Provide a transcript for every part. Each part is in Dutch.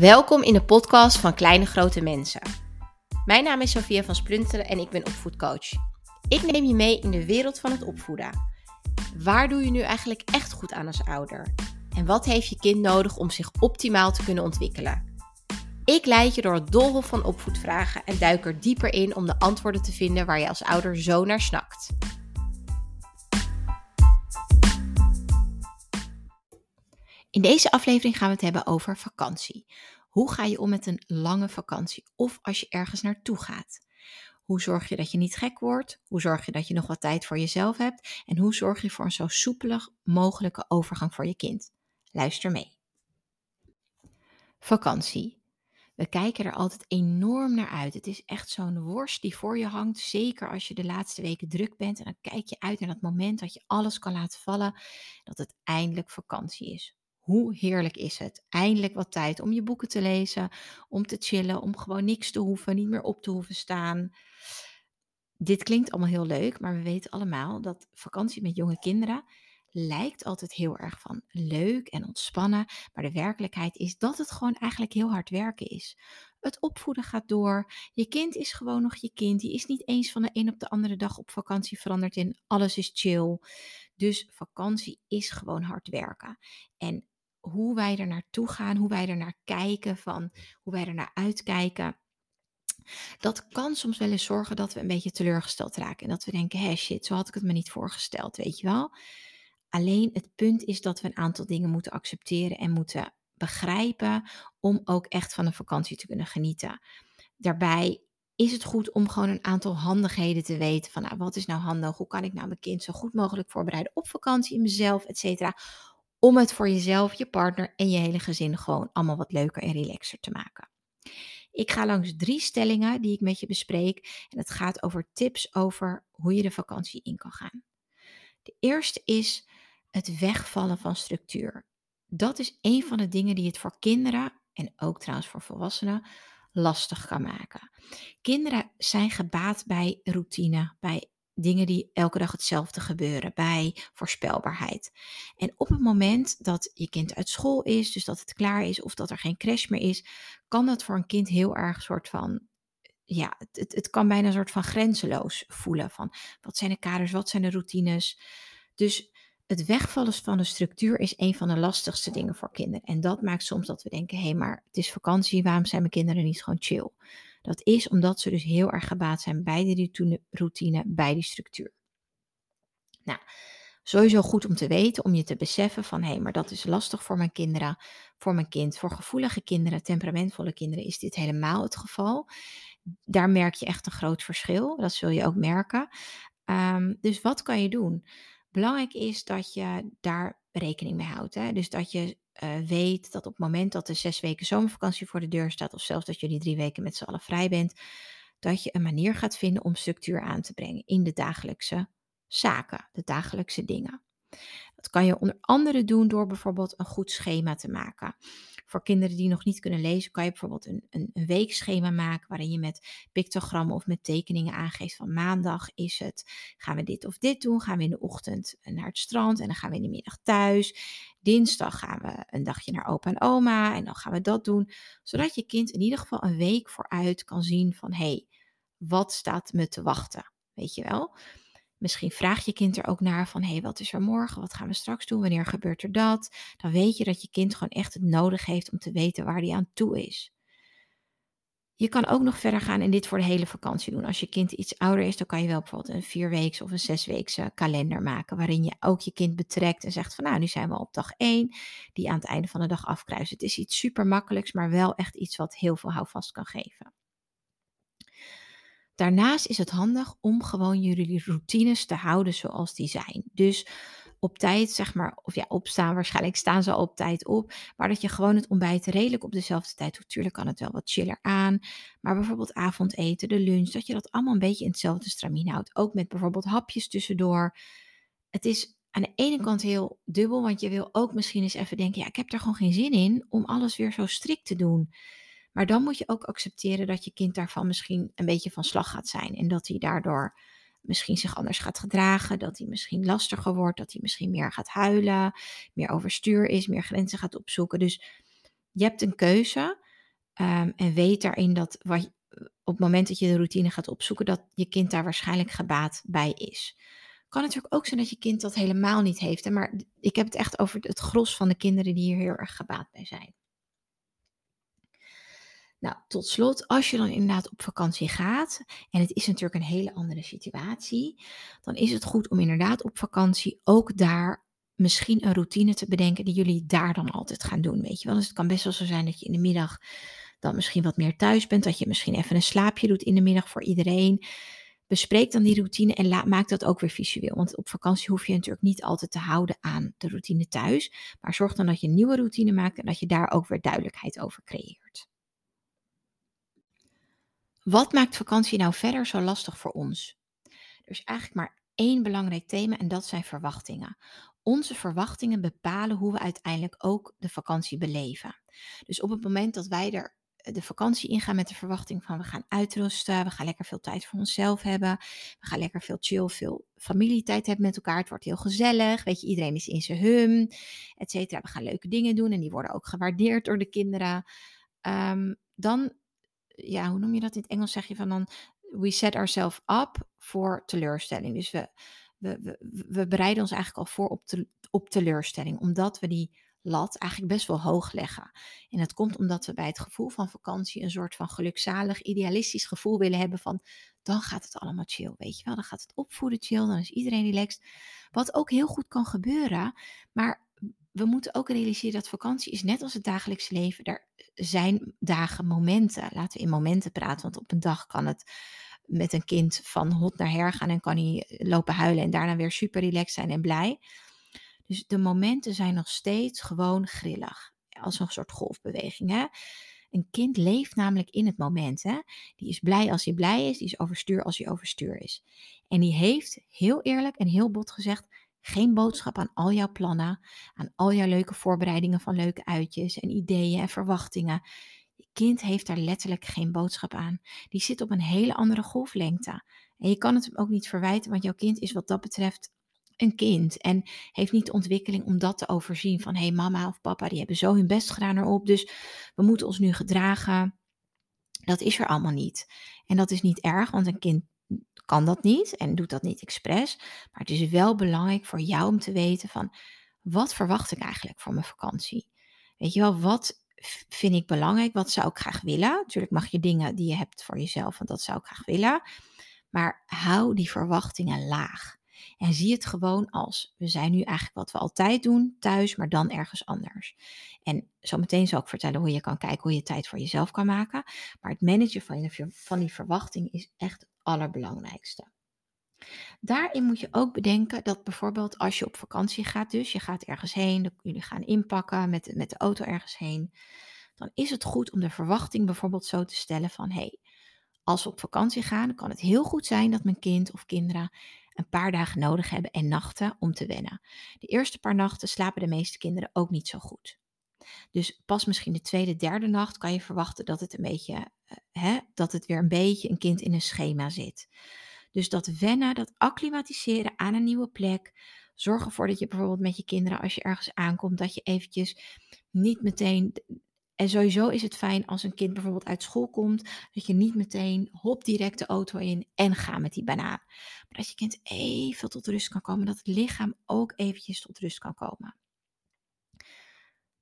Welkom in de podcast van Kleine Grote Mensen. Mijn naam is Sophia van Splunteren en ik ben opvoedcoach. Ik neem je mee in de wereld van het opvoeden. Waar doe je nu eigenlijk echt goed aan als ouder? En wat heeft je kind nodig om zich optimaal te kunnen ontwikkelen? Ik leid je door het doolhof van opvoedvragen en duik er dieper in om de antwoorden te vinden waar je als ouder zo naar snakt. In deze aflevering gaan we het hebben over vakantie. Hoe ga je om met een lange vakantie of als je ergens naartoe gaat? Hoe zorg je dat je niet gek wordt? Hoe zorg je dat je nog wat tijd voor jezelf hebt? En hoe zorg je voor een zo soepelig mogelijke overgang voor je kind? Luister mee. Vakantie. We kijken er altijd enorm naar uit. Het is echt zo'n worst die voor je hangt. Zeker als je de laatste weken druk bent. En dan kijk je uit naar dat moment dat je alles kan laten vallen. Dat het eindelijk vakantie is. Hoe heerlijk is het? Eindelijk wat tijd om je boeken te lezen, om te chillen, om gewoon niks te hoeven, niet meer op te hoeven staan. Dit klinkt allemaal heel leuk, maar we weten allemaal dat vakantie met jonge kinderen lijkt altijd heel erg van leuk en ontspannen, maar de werkelijkheid is dat het gewoon eigenlijk heel hard werken is. Het opvoeden gaat door. Je kind is gewoon nog je kind. Die is niet eens van de een op de andere dag op vakantie veranderd in alles is chill. Dus vakantie is gewoon hard werken. En hoe wij er naartoe gaan, hoe wij er naar kijken, van hoe wij er naar uitkijken. Dat kan soms wel eens zorgen dat we een beetje teleurgesteld raken. En dat we denken, hé shit, zo had ik het me niet voorgesteld, weet je wel. Alleen het punt is dat we een aantal dingen moeten accepteren en moeten begrijpen om ook echt van een vakantie te kunnen genieten. Daarbij is het goed om gewoon een aantal handigheden te weten van nou, wat is nou handig, hoe kan ik nou mijn kind zo goed mogelijk voorbereiden op vakantie, in mezelf, et cetera om het voor jezelf, je partner en je hele gezin gewoon allemaal wat leuker en relaxer te maken. Ik ga langs drie stellingen die ik met je bespreek en het gaat over tips over hoe je de vakantie in kan gaan. De eerste is het wegvallen van structuur. Dat is een van de dingen die het voor kinderen en ook trouwens voor volwassenen lastig kan maken. Kinderen zijn gebaat bij routine, bij dingen die elke dag hetzelfde gebeuren, bij voorspelbaarheid. En op het moment dat je kind uit school is, dus dat het klaar is of dat er geen crash meer is, kan dat voor een kind heel erg soort van ja, het, het kan bijna een soort van grenzeloos voelen. Van wat zijn de kaders, wat zijn de routines. Dus het wegvallen van de structuur is een van de lastigste dingen voor kinderen. En dat maakt soms dat we denken: hé, hey, maar het is vakantie, waarom zijn mijn kinderen niet gewoon chill? Dat is omdat ze dus heel erg gebaat zijn bij die routine, bij die structuur. Nou, sowieso goed om te weten, om je te beseffen van hé, hey, maar dat is lastig voor mijn kinderen, voor mijn kind. Voor gevoelige kinderen, temperamentvolle kinderen is dit helemaal het geval. Daar merk je echt een groot verschil. Dat zul je ook merken. Um, dus wat kan je doen? Belangrijk is dat je daar rekening mee houdt. Hè? Dus dat je uh, weet dat op het moment dat er zes weken zomervakantie voor de deur staat, of zelfs dat jullie drie weken met z'n allen vrij bent, dat je een manier gaat vinden om structuur aan te brengen in de dagelijkse zaken, de dagelijkse dingen. Dat kan je onder andere doen door bijvoorbeeld een goed schema te maken. Voor kinderen die nog niet kunnen lezen, kan je bijvoorbeeld een, een, een weekschema maken waarin je met pictogrammen of met tekeningen aangeeft van maandag is het, gaan we dit of dit doen, gaan we in de ochtend naar het strand en dan gaan we in de middag thuis. Dinsdag gaan we een dagje naar opa en oma en dan gaan we dat doen, zodat je kind in ieder geval een week vooruit kan zien van hé, hey, wat staat me te wachten, weet je wel? Misschien vraagt je kind er ook naar van, hé, wat is er morgen? Wat gaan we straks doen? Wanneer gebeurt er dat? Dan weet je dat je kind gewoon echt het nodig heeft om te weten waar hij aan toe is. Je kan ook nog verder gaan en dit voor de hele vakantie doen. Als je kind iets ouder is, dan kan je wel bijvoorbeeld een vierweekse of een zesweekse kalender maken. Waarin je ook je kind betrekt en zegt van nou, nu zijn we op dag 1, die aan het einde van de dag afkruist. Het is iets super makkelijks, maar wel echt iets wat heel veel houvast kan geven. Daarnaast is het handig om gewoon jullie routines te houden zoals die zijn. Dus op tijd, zeg maar, of ja, opstaan, waarschijnlijk staan ze al op tijd op, maar dat je gewoon het ontbijt redelijk op dezelfde tijd doet. Tuurlijk kan het wel wat chiller aan, maar bijvoorbeeld avondeten, de lunch, dat je dat allemaal een beetje in hetzelfde stramien houdt. Ook met bijvoorbeeld hapjes tussendoor. Het is aan de ene kant heel dubbel, want je wil ook misschien eens even denken, ja, ik heb er gewoon geen zin in om alles weer zo strikt te doen. Maar dan moet je ook accepteren dat je kind daarvan misschien een beetje van slag gaat zijn. En dat hij daardoor misschien zich anders gaat gedragen. Dat hij misschien lastiger wordt. Dat hij misschien meer gaat huilen. Meer overstuur is. Meer grenzen gaat opzoeken. Dus je hebt een keuze. Ehm, en weet daarin dat wat, op het moment dat je de routine gaat opzoeken, dat je kind daar waarschijnlijk gebaat bij is. Kan natuurlijk ook zijn dat je kind dat helemaal niet heeft. Maar ik heb het echt over het gros van de kinderen die hier heel erg gebaat bij zijn. Nou, tot slot, als je dan inderdaad op vakantie gaat, en het is natuurlijk een hele andere situatie, dan is het goed om inderdaad op vakantie ook daar misschien een routine te bedenken die jullie daar dan altijd gaan doen. Weet je wel, dus het kan best wel zo zijn dat je in de middag dan misschien wat meer thuis bent, dat je misschien even een slaapje doet in de middag voor iedereen. Bespreek dan die routine en maak dat ook weer visueel. Want op vakantie hoef je natuurlijk niet altijd te houden aan de routine thuis. Maar zorg dan dat je een nieuwe routine maakt en dat je daar ook weer duidelijkheid over creëert. Wat maakt vakantie nou verder zo lastig voor ons? Er is eigenlijk maar één belangrijk thema en dat zijn verwachtingen. Onze verwachtingen bepalen hoe we uiteindelijk ook de vakantie beleven. Dus op het moment dat wij er eh, de vakantie ingaan met de verwachting van we gaan uitrusten, we gaan lekker veel tijd voor onszelf hebben, we gaan lekker veel chill, veel familietijd hebben met elkaar, het wordt heel gezellig, weet je, iedereen is in zijn hum, et cetera. We gaan leuke dingen doen en die worden ook gewaardeerd door de kinderen. Um, dan ja, hoe noem je dat in het Engels? Zeg je van dan, we set ourselves up voor teleurstelling. Dus we, we, we, we bereiden ons eigenlijk al voor op, op teleurstelling, omdat we die lat eigenlijk best wel hoog leggen. En dat komt omdat we bij het gevoel van vakantie een soort van gelukzalig, idealistisch gevoel willen hebben van dan gaat het allemaal chill, weet je wel. Dan gaat het opvoeden chill, dan is iedereen relaxed. Wat ook heel goed kan gebeuren, maar we moeten ook realiseren dat vakantie is net als het dagelijks leven. Er zijn dagen, momenten. Laten we in momenten praten, want op een dag kan het met een kind van hot naar her gaan en kan hij lopen huilen en daarna weer super relaxed zijn en blij. Dus de momenten zijn nog steeds gewoon grillig, als een soort golfbeweging. Hè? Een kind leeft namelijk in het moment. Hè? Die is blij als hij blij is, die is overstuur als hij overstuur is. En die heeft heel eerlijk en heel bot gezegd geen boodschap aan al jouw plannen, aan al jouw leuke voorbereidingen van leuke uitjes en ideeën en verwachtingen. Je kind heeft daar letterlijk geen boodschap aan. Die zit op een hele andere golflengte. En je kan het hem ook niet verwijten, want jouw kind is wat dat betreft een kind en heeft niet de ontwikkeling om dat te overzien van hé hey, mama of papa die hebben zo hun best gedaan erop, dus we moeten ons nu gedragen. Dat is er allemaal niet. En dat is niet erg, want een kind kan dat niet en doet dat niet expres. Maar het is wel belangrijk voor jou om te weten van wat verwacht ik eigenlijk voor mijn vakantie? Weet je wel, wat vind ik belangrijk? Wat zou ik graag willen? Natuurlijk mag je dingen die je hebt voor jezelf, want dat zou ik graag willen. Maar hou die verwachtingen laag. En zie het gewoon als, we zijn nu eigenlijk wat we altijd doen, thuis, maar dan ergens anders. En zometeen zal ik vertellen hoe je kan kijken hoe je tijd voor jezelf kan maken. Maar het managen van, van die verwachting is echt allerbelangrijkste. Daarin moet je ook bedenken dat bijvoorbeeld als je op vakantie gaat, dus je gaat ergens heen, jullie gaan inpakken met, met de auto ergens heen, dan is het goed om de verwachting bijvoorbeeld zo te stellen van hé, hey, als we op vakantie gaan, kan het heel goed zijn dat mijn kind of kinderen een paar dagen nodig hebben en nachten om te wennen. De eerste paar nachten slapen de meeste kinderen ook niet zo goed. Dus pas misschien de tweede, derde nacht kan je verwachten dat het een beetje, uh, hè, dat het weer een beetje een kind in een schema zit. Dus dat wennen, dat acclimatiseren aan een nieuwe plek. Zorg ervoor dat je bijvoorbeeld met je kinderen, als je ergens aankomt, dat je eventjes niet meteen en sowieso is het fijn als een kind bijvoorbeeld uit school komt, dat je niet meteen hop direct de auto in en ga met die banaan. Maar dat je kind even tot rust kan komen, dat het lichaam ook eventjes tot rust kan komen.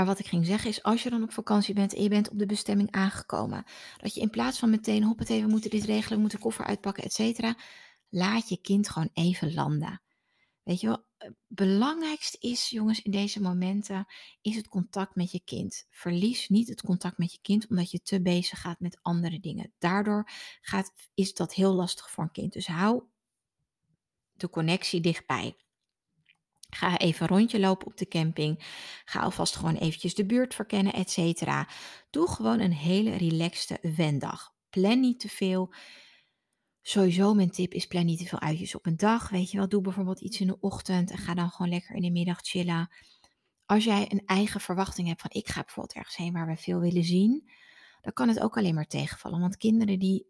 Maar wat ik ging zeggen is, als je dan op vakantie bent en je bent op de bestemming aangekomen, dat je in plaats van meteen hop het even, we moeten dit regelen, we moeten koffer uitpakken, et cetera, laat je kind gewoon even landen. Weet je wel, het belangrijkste is, jongens, in deze momenten, is het contact met je kind. Verlies niet het contact met je kind omdat je te bezig gaat met andere dingen. Daardoor gaat, is dat heel lastig voor een kind. Dus hou de connectie dichtbij. Ga even een rondje lopen op de camping. Ga alvast gewoon eventjes de buurt verkennen, et cetera. Doe gewoon een hele relaxte wendag. Plan niet te veel. Sowieso mijn tip is plan niet te veel uitjes op een dag. Weet je wel, doe bijvoorbeeld iets in de ochtend en ga dan gewoon lekker in de middag chillen. Als jij een eigen verwachting hebt van ik ga bijvoorbeeld ergens heen waar we veel willen zien, dan kan het ook alleen maar tegenvallen. Want kinderen die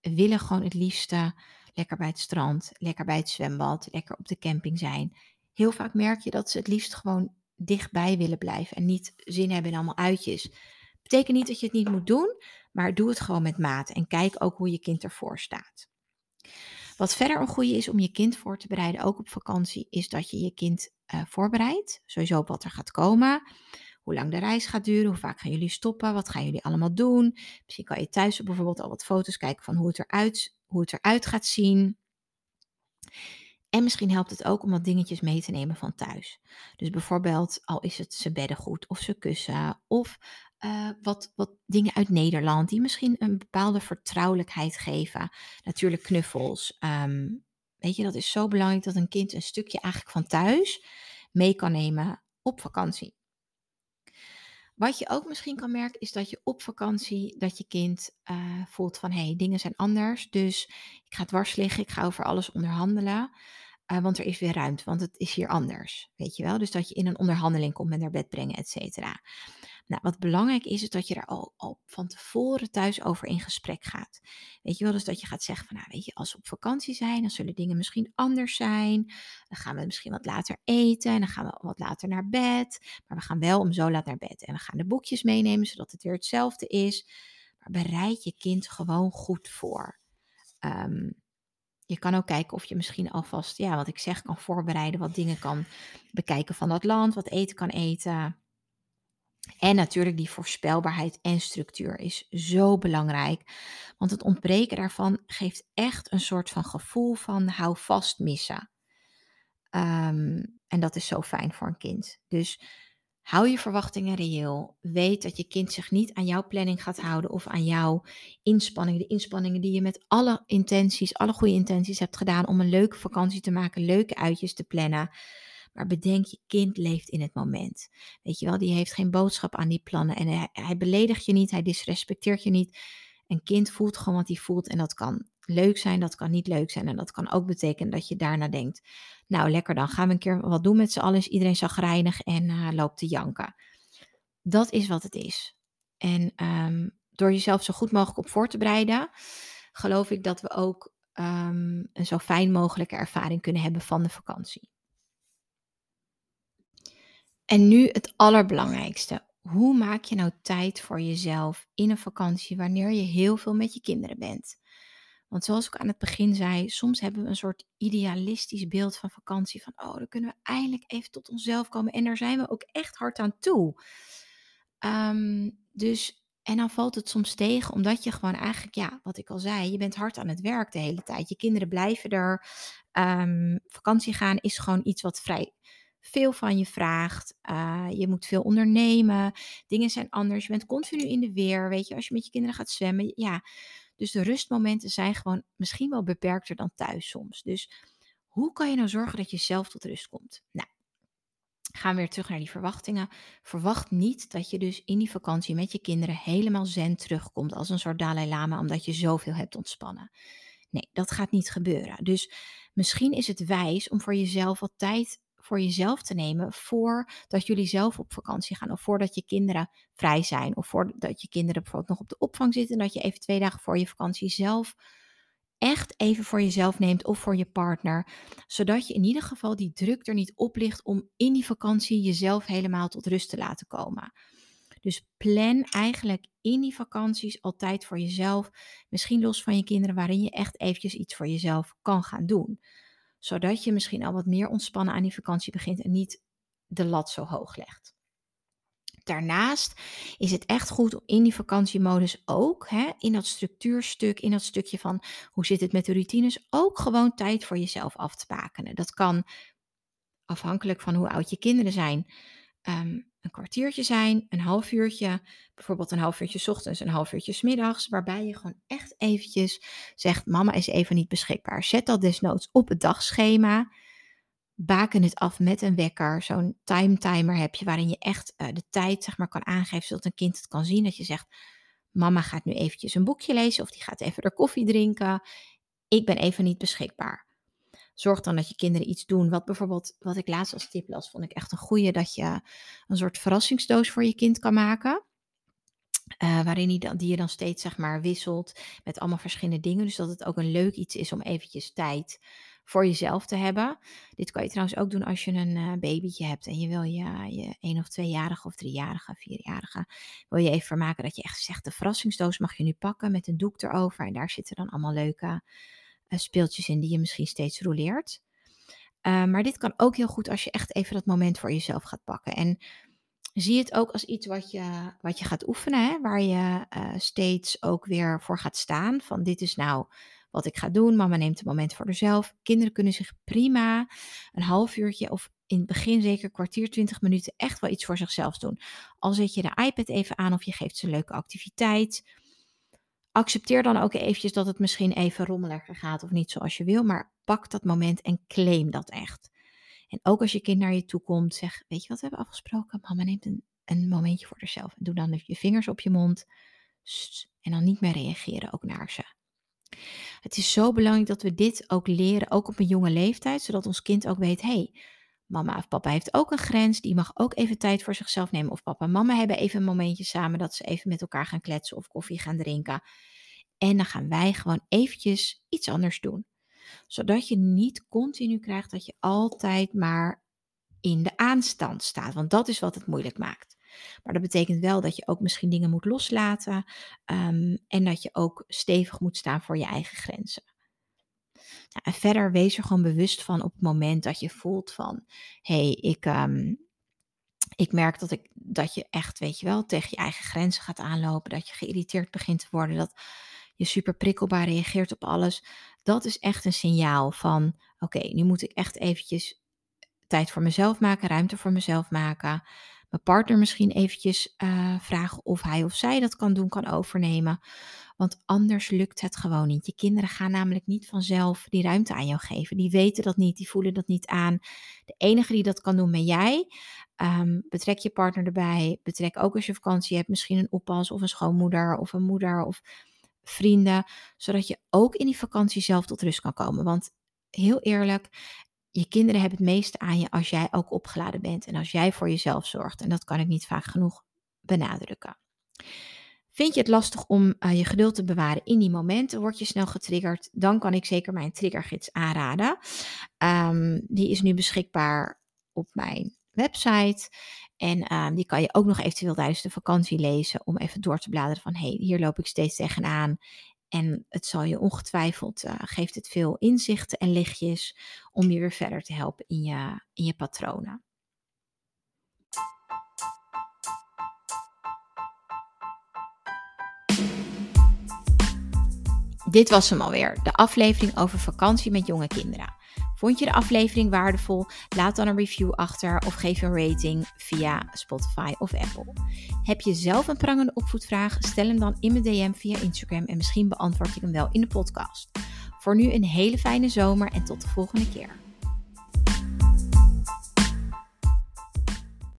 willen gewoon het liefste lekker bij het strand, lekker bij het zwembad, lekker op de camping zijn. Heel vaak merk je dat ze het liefst gewoon dichtbij willen blijven en niet zin hebben in allemaal uitjes Betekent niet dat je het niet moet doen, maar doe het gewoon met mate en kijk ook hoe je kind ervoor staat. Wat verder een goede is om je kind voor te bereiden, ook op vakantie, is dat je je kind uh, voorbereidt. Sowieso op wat er gaat komen, hoe lang de reis gaat duren, hoe vaak gaan jullie stoppen, wat gaan jullie allemaal doen. Misschien kan je thuis bijvoorbeeld al wat foto's kijken van hoe het eruit, hoe het eruit gaat zien. En misschien helpt het ook om wat dingetjes mee te nemen van thuis. Dus bijvoorbeeld, al is het ze beddengoed of ze kussen of uh, wat, wat dingen uit Nederland die misschien een bepaalde vertrouwelijkheid geven. Natuurlijk knuffels. Um, weet je, dat is zo belangrijk dat een kind een stukje eigenlijk van thuis mee kan nemen op vakantie. Wat je ook misschien kan merken is dat je op vakantie, dat je kind uh, voelt van hé, hey, dingen zijn anders. Dus ik ga dwars liggen, ik ga over alles onderhandelen. Uh, want er is weer ruimte, want het is hier anders. Weet je wel? Dus dat je in een onderhandeling komt met naar bed brengen, et cetera. Nou, wat belangrijk is, is dat je daar al, al van tevoren thuis over in gesprek gaat. Weet je wel, dus dat je gaat zeggen van, nou weet je, als we op vakantie zijn, dan zullen dingen misschien anders zijn. Dan gaan we misschien wat later eten en dan gaan we wat later naar bed. Maar we gaan wel om zo laat naar bed. En we gaan de boekjes meenemen, zodat het weer hetzelfde is. Maar bereid je kind gewoon goed voor. Um, je kan ook kijken of je misschien alvast, ja, wat ik zeg, kan voorbereiden. Wat dingen kan bekijken van dat land, wat eten kan eten. En natuurlijk die voorspelbaarheid en structuur is zo belangrijk. Want het ontbreken daarvan geeft echt een soort van gevoel van hou vast missen. Um, en dat is zo fijn voor een kind. Dus hou je verwachtingen reëel. Weet dat je kind zich niet aan jouw planning gaat houden of aan jouw inspanningen. De inspanningen die je met alle intenties, alle goede intenties hebt gedaan om een leuke vakantie te maken, leuke uitjes te plannen. Maar bedenk, je kind leeft in het moment. Weet je wel, die heeft geen boodschap aan die plannen. En hij, hij beledigt je niet, hij disrespecteert je niet. Een kind voelt gewoon wat hij voelt. En dat kan leuk zijn, dat kan niet leuk zijn. En dat kan ook betekenen dat je daarna denkt: Nou, lekker dan, gaan we een keer wat doen met z'n allen. Is iedereen zagrijnig en uh, loopt te janken. Dat is wat het is. En um, door jezelf zo goed mogelijk op voor te bereiden, geloof ik dat we ook um, een zo fijn mogelijke ervaring kunnen hebben van de vakantie. En nu het allerbelangrijkste. Hoe maak je nou tijd voor jezelf in een vakantie wanneer je heel veel met je kinderen bent? Want zoals ik aan het begin zei, soms hebben we een soort idealistisch beeld van vakantie. Van, oh, dan kunnen we eindelijk even tot onszelf komen. En daar zijn we ook echt hard aan toe. Um, dus, en dan valt het soms tegen, omdat je gewoon eigenlijk, ja, wat ik al zei, je bent hard aan het werk de hele tijd. Je kinderen blijven er. Um, vakantie gaan is gewoon iets wat vrij veel van je vraagt. Uh, je moet veel ondernemen. Dingen zijn anders. Je bent continu in de weer. Weet je, als je met je kinderen gaat zwemmen. Ja, dus de rustmomenten zijn gewoon misschien wel beperkter dan thuis soms. Dus hoe kan je nou zorgen dat je zelf tot rust komt? Nou, gaan we weer terug naar die verwachtingen. Verwacht niet dat je dus in die vakantie met je kinderen helemaal zen terugkomt als een soort Dalai Lama, omdat je zoveel hebt ontspannen. Nee, dat gaat niet gebeuren. Dus misschien is het wijs om voor jezelf wat tijd voor jezelf te nemen voordat jullie zelf op vakantie gaan. Of voordat je kinderen vrij zijn. Of voordat je kinderen bijvoorbeeld nog op de opvang zitten. En dat je even twee dagen voor je vakantie zelf echt even voor jezelf neemt of voor je partner. Zodat je in ieder geval die druk er niet op ligt om in die vakantie jezelf helemaal tot rust te laten komen. Dus plan eigenlijk in die vakanties altijd voor jezelf. Misschien los van je kinderen, waarin je echt eventjes iets voor jezelf kan gaan doen zodat je misschien al wat meer ontspannen aan die vakantie begint en niet de lat zo hoog legt. Daarnaast is het echt goed om in die vakantiemodus ook, hè, in dat structuurstuk, in dat stukje van hoe zit het met de routines, ook gewoon tijd voor jezelf af te bakenen. Dat kan afhankelijk van hoe oud je kinderen zijn. Um, een kwartiertje zijn, een half uurtje, bijvoorbeeld een half uurtje ochtends, een half uurtje middags, waarbij je gewoon echt eventjes zegt, mama is even niet beschikbaar. Zet dat desnoods op het dagschema. Baken het af met een wekker. Zo'n time timer heb je waarin je echt uh, de tijd zeg maar, kan aangeven, zodat een kind het kan zien. Dat je zegt, mama gaat nu eventjes een boekje lezen of die gaat even er koffie drinken. Ik ben even niet beschikbaar zorg dan dat je kinderen iets doen. Wat bijvoorbeeld, wat ik laatst als tip las, vond ik echt een goede. Dat je een soort verrassingsdoos voor je kind kan maken. Uh, waarin die, die je dan steeds zeg maar wisselt met allemaal verschillende dingen. Dus dat het ook een leuk iets is om eventjes tijd voor jezelf te hebben. Dit kan je trouwens ook doen als je een uh, babytje hebt en je wil je, je één of tweejarige of driejarige, vierjarige, wil je even vermaken dat je echt zegt, de verrassingsdoos mag je nu pakken met een doek erover en daar zitten dan allemaal leuke speeltjes in die je misschien steeds roleert. Uh, maar dit kan ook heel goed als je echt even dat moment voor jezelf gaat pakken. En zie het ook als iets wat je, wat je gaat oefenen, hè? waar je steeds ook weer voor gaat staan. Van dit is nou wat ik ga doen. Mama neemt een moment voor zichzelf. Kinderen kunnen zich prima een half uurtje of in het begin zeker kwartier, twintig minuten echt wel iets voor zichzelf doen. Al zet je de iPad even aan of je geeft ze een leuke activiteit. Accepteer dan ook eventjes dat het misschien even rommeliger gaat of niet zoals je wil, maar pak dat moment en claim dat echt. En ook als je kind naar je toe komt, zeg, weet je wat we hebben afgesproken? Mama neemt een, een momentje voor zichzelf. En doe dan je vingers op je mond. En dan niet meer reageren ook naar ze. Het is zo belangrijk dat we dit ook leren, ook op een jonge leeftijd, zodat ons kind ook weet, hey, mama of papa heeft ook een grens, die mag ook even tijd voor zichzelf nemen. Of papa en mama hebben even een momentje samen dat ze even met elkaar gaan kletsen of koffie gaan drinken. En dan gaan wij gewoon eventjes iets anders doen. Zodat je niet continu krijgt dat je altijd maar in de aanstand staat. Want dat is wat het moeilijk maakt. Maar dat betekent wel dat je ook misschien dingen moet loslaten um, en dat je ook stevig moet staan voor je eigen grenzen. Nou, en verder wees er gewoon bewust van op het moment dat je voelt van, hé, hey, ik, um, ik merk dat, ik, dat je echt, weet je wel, tegen je eigen grenzen gaat aanlopen, dat je geïrriteerd begint te worden, dat je super prikkelbaar reageert op alles. Dat is echt een signaal van, oké, nu moet ik echt eventjes tijd voor mezelf maken, ruimte voor mezelf maken mijn partner misschien eventjes uh, vragen of hij of zij dat kan doen, kan overnemen. Want anders lukt het gewoon niet. Je kinderen gaan namelijk niet vanzelf die ruimte aan jou geven. Die weten dat niet, die voelen dat niet aan. De enige die dat kan doen ben jij. Um, betrek je partner erbij. Betrek ook als je vakantie hebt, misschien een oppas of een schoonmoeder of een moeder of vrienden. Zodat je ook in die vakantie zelf tot rust kan komen. Want heel eerlijk, je kinderen hebben het meeste aan je als jij ook opgeladen bent en als jij voor jezelf zorgt. En dat kan ik niet vaak genoeg benadrukken. Vind je het lastig om uh, je geduld te bewaren in die momenten? Word je snel getriggerd? Dan kan ik zeker mijn triggergids aanraden. Um, die is nu beschikbaar op mijn website. En um, die kan je ook nog eventueel tijdens de vakantie lezen om even door te bladeren van hé, hey, hier loop ik steeds tegenaan en het zal je ongetwijfeld, uh, geeft het veel inzichten en lichtjes om je weer verder te helpen in je, in je patronen. Dit was hem alweer, de aflevering over vakantie met jonge kinderen. Vond je de aflevering waardevol? Laat dan een review achter of geef een rating via Spotify of Apple. Heb je zelf een prangende opvoedvraag? Stel hem dan in mijn DM via Instagram en misschien beantwoord ik hem wel in de podcast. Voor nu een hele fijne zomer en tot de volgende keer.